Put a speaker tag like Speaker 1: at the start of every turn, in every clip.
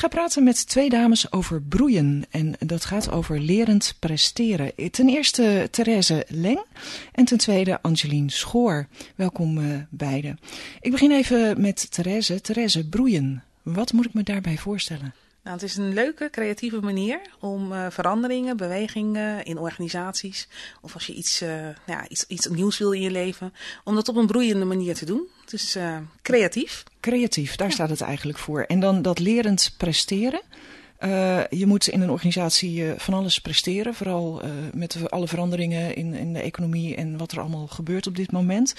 Speaker 1: ga praten met twee dames over broeien. En dat gaat over lerend presteren. Ten eerste Therese Leng en ten tweede Angelien Schoor. Welkom uh, beiden. Ik begin even met Therese. Therese, broeien. Wat moet ik me daarbij voorstellen?
Speaker 2: Nou, het is een leuke, creatieve manier om uh, veranderingen, bewegingen in organisaties, of als je iets, uh, ja, iets, iets nieuws wil in je leven, om dat op een broeiende manier te doen. Dus uh, creatief.
Speaker 1: Creatief, daar ja. staat het eigenlijk voor. En dan dat lerend presteren. Uh, je moet in een organisatie uh, van alles presteren, vooral uh, met alle veranderingen in, in, de economie en wat er allemaal gebeurt op dit moment.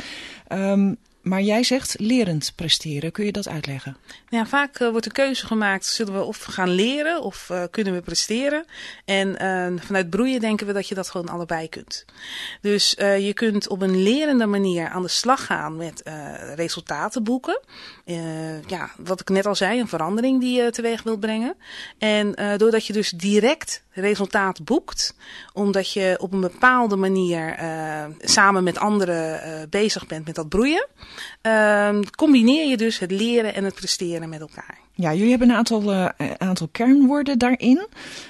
Speaker 1: Um, maar jij zegt lerend presteren. Kun je dat uitleggen?
Speaker 2: Ja, vaak uh, wordt de keuze gemaakt: zullen we of gaan leren of uh, kunnen we presteren? En uh, vanuit broeien denken we dat je dat gewoon allebei kunt. Dus je kunt op een lerende manier aan de slag gaan met resultaten boeken. ja, wat ik net al zei, een verandering die je teweeg wilt brengen. En doordat je dus direct resultaat boekt, omdat je op een bepaalde manier samen met anderen bezig bent met dat broeien. Uh, combineer je dus het leren en het presteren met elkaar.
Speaker 1: Ja, jullie hebben een aantal, uh, aantal kernwoorden daarin.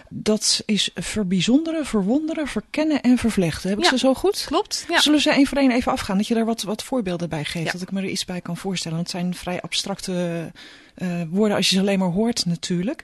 Speaker 1: Dat is verbijzonderen, verwonderen, verkennen en vervlechten. Heb ik
Speaker 2: ja,
Speaker 1: ze zo goed?
Speaker 2: Klopt. Ja.
Speaker 1: Zullen ze één voor één even afgaan? Dat je daar wat, wat voorbeelden bij geeft. Ja. Dat ik me er iets bij kan voorstellen. Want het zijn vrij abstracte uh, woorden als je ze alleen maar hoort natuurlijk.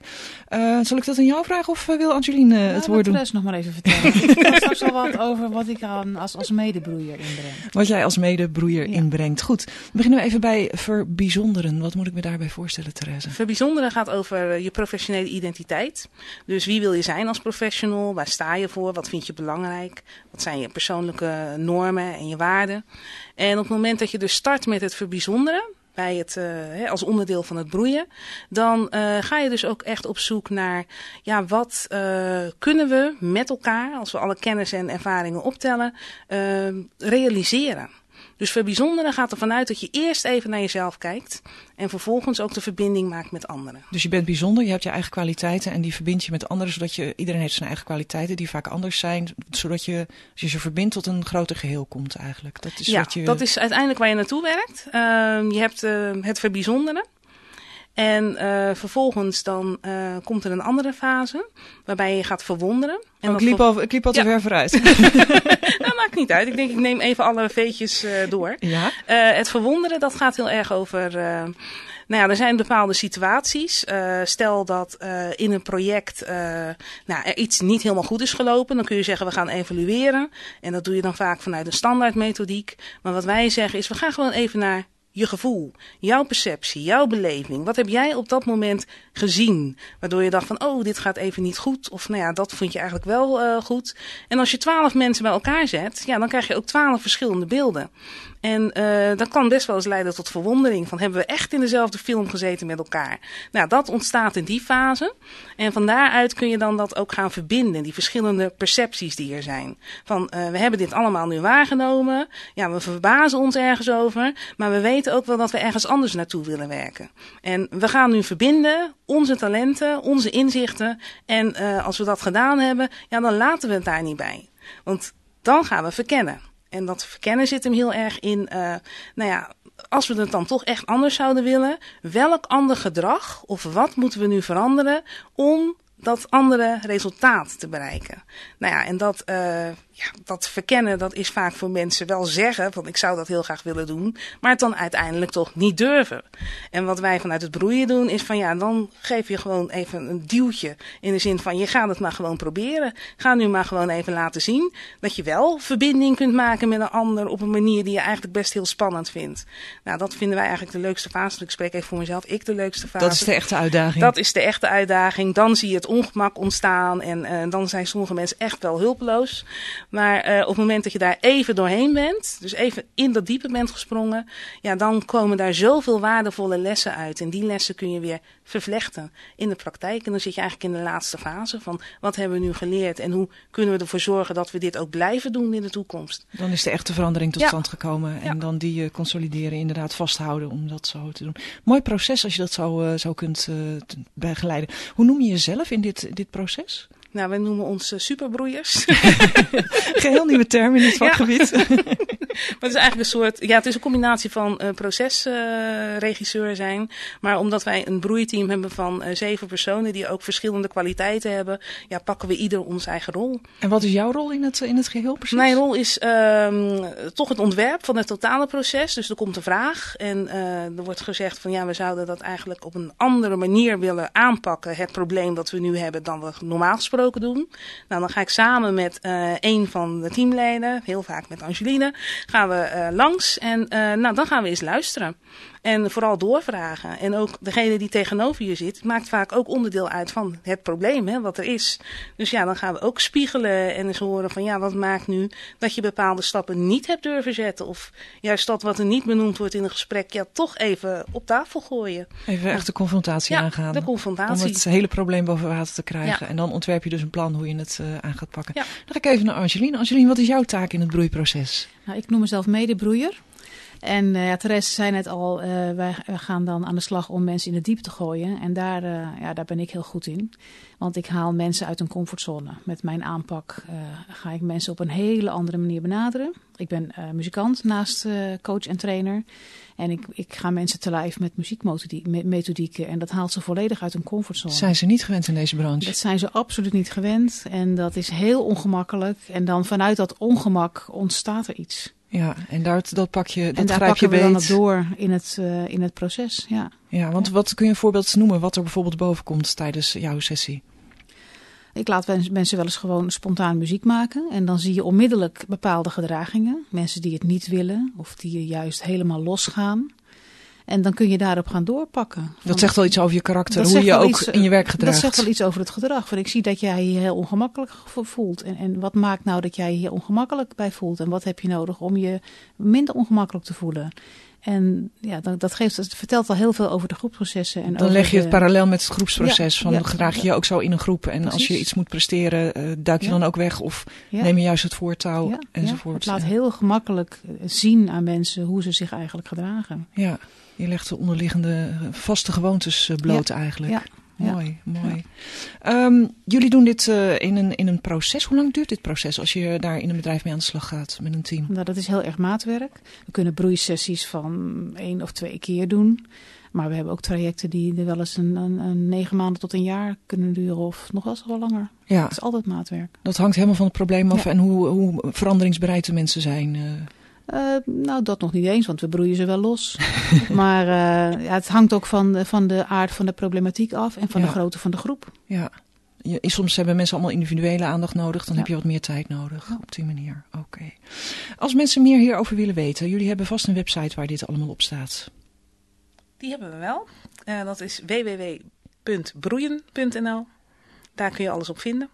Speaker 1: Uh, zal ik dat aan jou vragen of wil Angeline
Speaker 3: nou,
Speaker 1: het woord doen?
Speaker 3: Ik nog maar even vertellen. ik ga straks al wat over wat ik aan, als, als medebroeier inbreng.
Speaker 1: Wat jij als medebroeier ja. inbrengt. Goed, dan beginnen we even bij verbijzonderen. Wat moet ik me daarbij voorstellen, Therese?
Speaker 2: Verbijzonderen gaat over je professionele identiteit. Dus wie wil je zijn als professional? Waar sta je voor? Wat vind je belangrijk? Wat zijn je persoonlijke normen en je waarden? En op het moment dat je dus start met het verbijzonderen, bij het, uh, als onderdeel van het broeien, dan uh, ga je dus ook echt op zoek naar, ja, wat uh, kunnen we met elkaar, als we alle kennis en ervaringen optellen, realiseren. Dus verbijzonderen gaat ervan uit dat je eerst even naar jezelf kijkt en vervolgens ook de verbinding maakt met anderen.
Speaker 1: Dus je bent bijzonder, je hebt je eigen kwaliteiten en die verbind je met anderen, zodat je, iedereen heeft zijn eigen kwaliteiten die vaak anders zijn, zodat je, als je ze verbindt tot een groter geheel komt eigenlijk. Dat is
Speaker 2: ja,
Speaker 1: wat je...
Speaker 2: dat is uiteindelijk waar je naartoe werkt. Uh, je hebt uh, het verbijzonderen. En uh, vervolgens dan uh, komt er een andere fase waarbij je gaat verwonderen. En
Speaker 1: oh, ik, liep al, ik liep al te
Speaker 2: ja.
Speaker 1: ver vooruit.
Speaker 2: dat maakt niet uit. Ik denk ik neem even alle veetjes uh, door.
Speaker 1: Ja?
Speaker 2: het verwonderen dat gaat heel erg over... Nou ja, er zijn bepaalde situaties. Stel dat in een project nou, er iets niet helemaal goed is gelopen. Dan kun je zeggen we gaan evalueren. En dat doe je dan vaak vanuit een standaardmethodiek. Maar wat wij zeggen is we gaan gewoon even naar je gevoel, jouw perceptie, jouw beleving. Wat heb jij op dat moment gezien? Waardoor je dacht van, oh, dit gaat even niet goed. Of nou ja, dat vond je eigenlijk wel uh, goed. En als je twaalf mensen bij elkaar zet, ja, dan krijg je ook twaalf verschillende beelden. En uh, dat kan best wel eens leiden tot verwondering. Van hebben we echt in dezelfde film gezeten met elkaar? Nou, dat ontstaat in die fase. En van daaruit kun je dan dat ook gaan verbinden. Die verschillende percepties die er zijn. Van uh, we hebben dit allemaal nu waargenomen. Ja, we verbazen ons ergens over. Maar we weten ook wel dat we ergens anders naartoe willen werken. En we gaan nu verbinden onze talenten, onze inzichten. En uh, als we dat gedaan hebben, ja, dan laten we het daar niet bij. Want dan gaan we verkennen. En dat verkennen zit hem heel erg in, uh, nou ja, als we het dan toch echt anders zouden willen, welk ander gedrag of wat moeten we nu veranderen om dat andere resultaat te bereiken? Nou ja, en dat, uh, ja, dat verkennen, dat is vaak voor mensen wel zeggen, van ik zou dat heel graag willen doen, maar het dan uiteindelijk toch niet durven. En wat wij vanuit het broeien doen, is van ja, dan geef je gewoon even een duwtje. In de zin van je gaat het maar gewoon proberen. Ga nu maar gewoon even laten zien dat je wel verbinding kunt maken met een ander op een manier die je eigenlijk best heel spannend vindt. Nou, dat vinden wij eigenlijk de leukste fase. Ik spreek even voor mezelf, ik de leukste fase.
Speaker 1: Dat is de echte uitdaging.
Speaker 2: Dat is de echte uitdaging. Dan zie je het ongemak ontstaan en uh, dan zijn sommige mensen echt wel hulpeloos. Maar uh, op het moment dat je daar even doorheen bent, dus even in dat diepe bent gesprongen, ja, dan komen daar zoveel waardevolle lessen uit. En die lessen kun je weer vervlechten in de praktijk. En dan zit je eigenlijk in de laatste fase van wat hebben we nu geleerd en hoe kunnen we ervoor zorgen dat we dit ook blijven doen in de toekomst.
Speaker 1: Dan is de echte verandering tot
Speaker 2: Ja.
Speaker 1: stand gekomen en
Speaker 2: Ja.
Speaker 1: dan die eh, consolideren, inderdaad vasthouden om dat zo te doen. Mooi proces als je dat zo, eh, zo kunt eh, begeleiden. Hoe noem je jezelf in dit, dit proces?
Speaker 2: Nou, wij noemen ons superbroeiers.
Speaker 1: Geheel nieuwe term in het vakgebied. Ja.
Speaker 2: maar het is eigenlijk een soort, ja, het is een combinatie van uh, procesregisseur uh, zijn. Maar omdat wij een broeiteam hebben van uh, zeven personen die ook verschillende kwaliteiten hebben, ja, pakken we ieder onze eigen rol.
Speaker 1: En wat is jouw rol in het, in het geheel precies?
Speaker 2: Mijn rol is um, toch het ontwerp van het totale proces. Dus er komt een vraag en er wordt gezegd van ja, we zouden dat eigenlijk op een andere manier willen aanpakken, het probleem dat we nu hebben, dan we normaal gesproken doen. Nou, dan ga ik samen met een van de teamleden, heel vaak met Angeline, gaan we uh, langs en uh, nou, dan gaan we eens luisteren. En vooral doorvragen. En ook degene die tegenover je zit, maakt vaak ook onderdeel uit van het probleem, hè, wat er is. Dus ja, dan gaan we ook spiegelen en eens horen van ja, wat maakt nu dat je bepaalde stappen niet hebt durven zetten. Of juist dat wat er niet benoemd wordt in een gesprek, ja, toch even op tafel gooien.
Speaker 1: Even echt de confrontatie
Speaker 2: ja,
Speaker 1: aangaan.
Speaker 2: de confrontatie.
Speaker 1: Om het hele probleem boven water te krijgen. Ja. En dan ontwerp je dus een plan hoe je het uh, aan gaat pakken. Ja. Dan ga ik even naar Angeline. Angeline, wat is jouw taak in het broeiproces?
Speaker 3: Nou, ik noem mezelf medebroeier. En uh, ja, Therese zei net al, uh, wij, wij, gaan dan aan de slag om mensen in de diep te gooien. En daar, uh, ja, daar ben ik heel goed in. Want ik haal mensen uit een comfortzone. Met mijn aanpak ga ik mensen op een hele andere manier benaderen. Ik ben muzikant naast coach en trainer. En ik, ik ga mensen te lijf met muziekmethodieken. En dat haalt ze volledig uit een comfortzone.
Speaker 1: Zijn ze niet gewend in deze branche?
Speaker 3: Dat zijn ze absoluut niet gewend. En dat is heel ongemakkelijk. En dan vanuit dat ongemak ontstaat er iets.
Speaker 1: Ja, en dat, dat pak je, dat
Speaker 3: en daar
Speaker 1: grijp je
Speaker 3: we dan door in het, uh, in het proces. Ja.
Speaker 1: Ja, want
Speaker 3: Ja.
Speaker 1: wat kun je een voorbeeld noemen wat er bijvoorbeeld boven komt tijdens jouw sessie?
Speaker 3: Ik laat mensen wel eens gewoon spontaan muziek maken. En dan zie je onmiddellijk bepaalde gedragingen. Mensen die het niet willen of die juist helemaal losgaan. En dan kun je daarop gaan doorpakken.
Speaker 1: Dat zegt wel iets over je karakter,
Speaker 3: Dat
Speaker 1: hoe je ook
Speaker 3: iets,
Speaker 1: in je werk
Speaker 3: Dat
Speaker 1: gedraagt.
Speaker 3: zegt wel iets over het gedrag. Van ik zie dat jij je heel ongemakkelijk vo- voelt. En, en wat maakt nou dat jij je hier ongemakkelijk bij voelt? En wat heb je nodig om je minder ongemakkelijk te voelen? En ja, dat, dat, geeft, dat vertelt al heel veel over de groepsprocessen. En
Speaker 1: Dan leg je het
Speaker 3: de-
Speaker 1: parallel met het groepsproces.
Speaker 3: Ja,
Speaker 1: van
Speaker 3: ja,
Speaker 1: gedraag je je ook zo in een groep. En als je iets moet presteren, eh, duik je
Speaker 3: Ja.
Speaker 1: dan ook weg. Of neem je juist het voortouw enzovoort.
Speaker 3: Ja, het laat heel gemakkelijk zien aan mensen hoe ze zich eigenlijk gedragen.
Speaker 1: Ja, je legt de onderliggende eh, vaste gewoontes eh, bloot eigenlijk.
Speaker 3: ja, ja.
Speaker 1: Mooi, mooi. Ehm, jullie doen dit eh, in, een, in een proces. Hoe lang duurt dit proces als je daar in een bedrijf mee aan de slag gaat met een team?
Speaker 3: Nou, dat is heel erg maatwerk. We kunnen broeisessies van één of twee keer doen. Maar we hebben ook trajecten die er wel eens een, een, een negen maanden tot een jaar kunnen duren. Of nog wel eens wel langer.
Speaker 1: Ja,
Speaker 3: Het is altijd maatwerk.
Speaker 1: dat hangt helemaal van het probleem af
Speaker 3: Ja.
Speaker 1: en hoe, hoe veranderingsbereid de mensen zijn. Eh.
Speaker 3: Nou, dat nog niet eens, want we broeien ze wel los. maar eh, ja, het hangt ook van de, van de aard van de problematiek af en van
Speaker 1: Ja.
Speaker 3: de grootte van de groep.
Speaker 1: Ja. Je, soms hebben mensen allemaal individuele aandacht nodig. Dan
Speaker 3: Ja.
Speaker 1: heb je wat meer tijd nodig
Speaker 3: Ja.
Speaker 1: op die manier. Oké. Als mensen meer hierover willen weten. Jullie hebben vast een website waar dit allemaal op staat.
Speaker 2: Die hebben we wel. Eh, dat is www.broeien.nl. Daar kun je alles op vinden.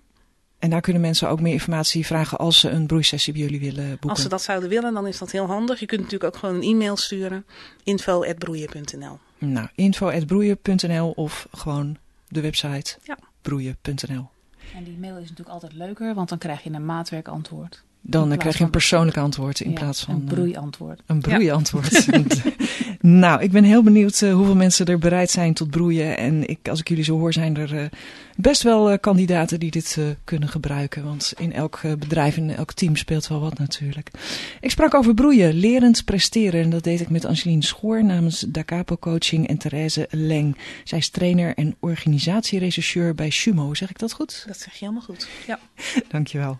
Speaker 1: En daar kunnen mensen ook meer informatie vragen als ze een broeisessie bij jullie willen boeken.
Speaker 2: Als ze dat zouden willen, dan is dat heel handig. Je kunt natuurlijk ook gewoon een e-mail sturen. info.broeien.nl
Speaker 1: Nou, info.broeien.nl of gewoon de website
Speaker 2: Ja.
Speaker 1: broeien.nl.
Speaker 3: En die mail is natuurlijk altijd leuker, want dan krijg je een maatwerkantwoord.
Speaker 1: Dan krijg je een persoonlijk antwoord in
Speaker 3: Ja,
Speaker 1: plaats van
Speaker 3: een
Speaker 1: eh,
Speaker 3: broeiantwoord.
Speaker 1: een broeiantwoord. nou, ik ben heel benieuwd eh, hoeveel mensen er bereid zijn tot broeien. En ik, als ik jullie zo hoor, zijn er eh, best wel eh, kandidaten die dit kunnen gebruiken. Want in elk bedrijf, in elk team speelt wel wat natuurlijk. Ik sprak over broeien, lerend presteren. En dat deed ik met Angeline Schoor namens Da Capo Coaching en Therese Leng. Zij is trainer en organisatierechercheur bij Sumo. Zeg ik dat goed?
Speaker 2: Dat zeg je helemaal goed. Ja.
Speaker 1: Dankjewel.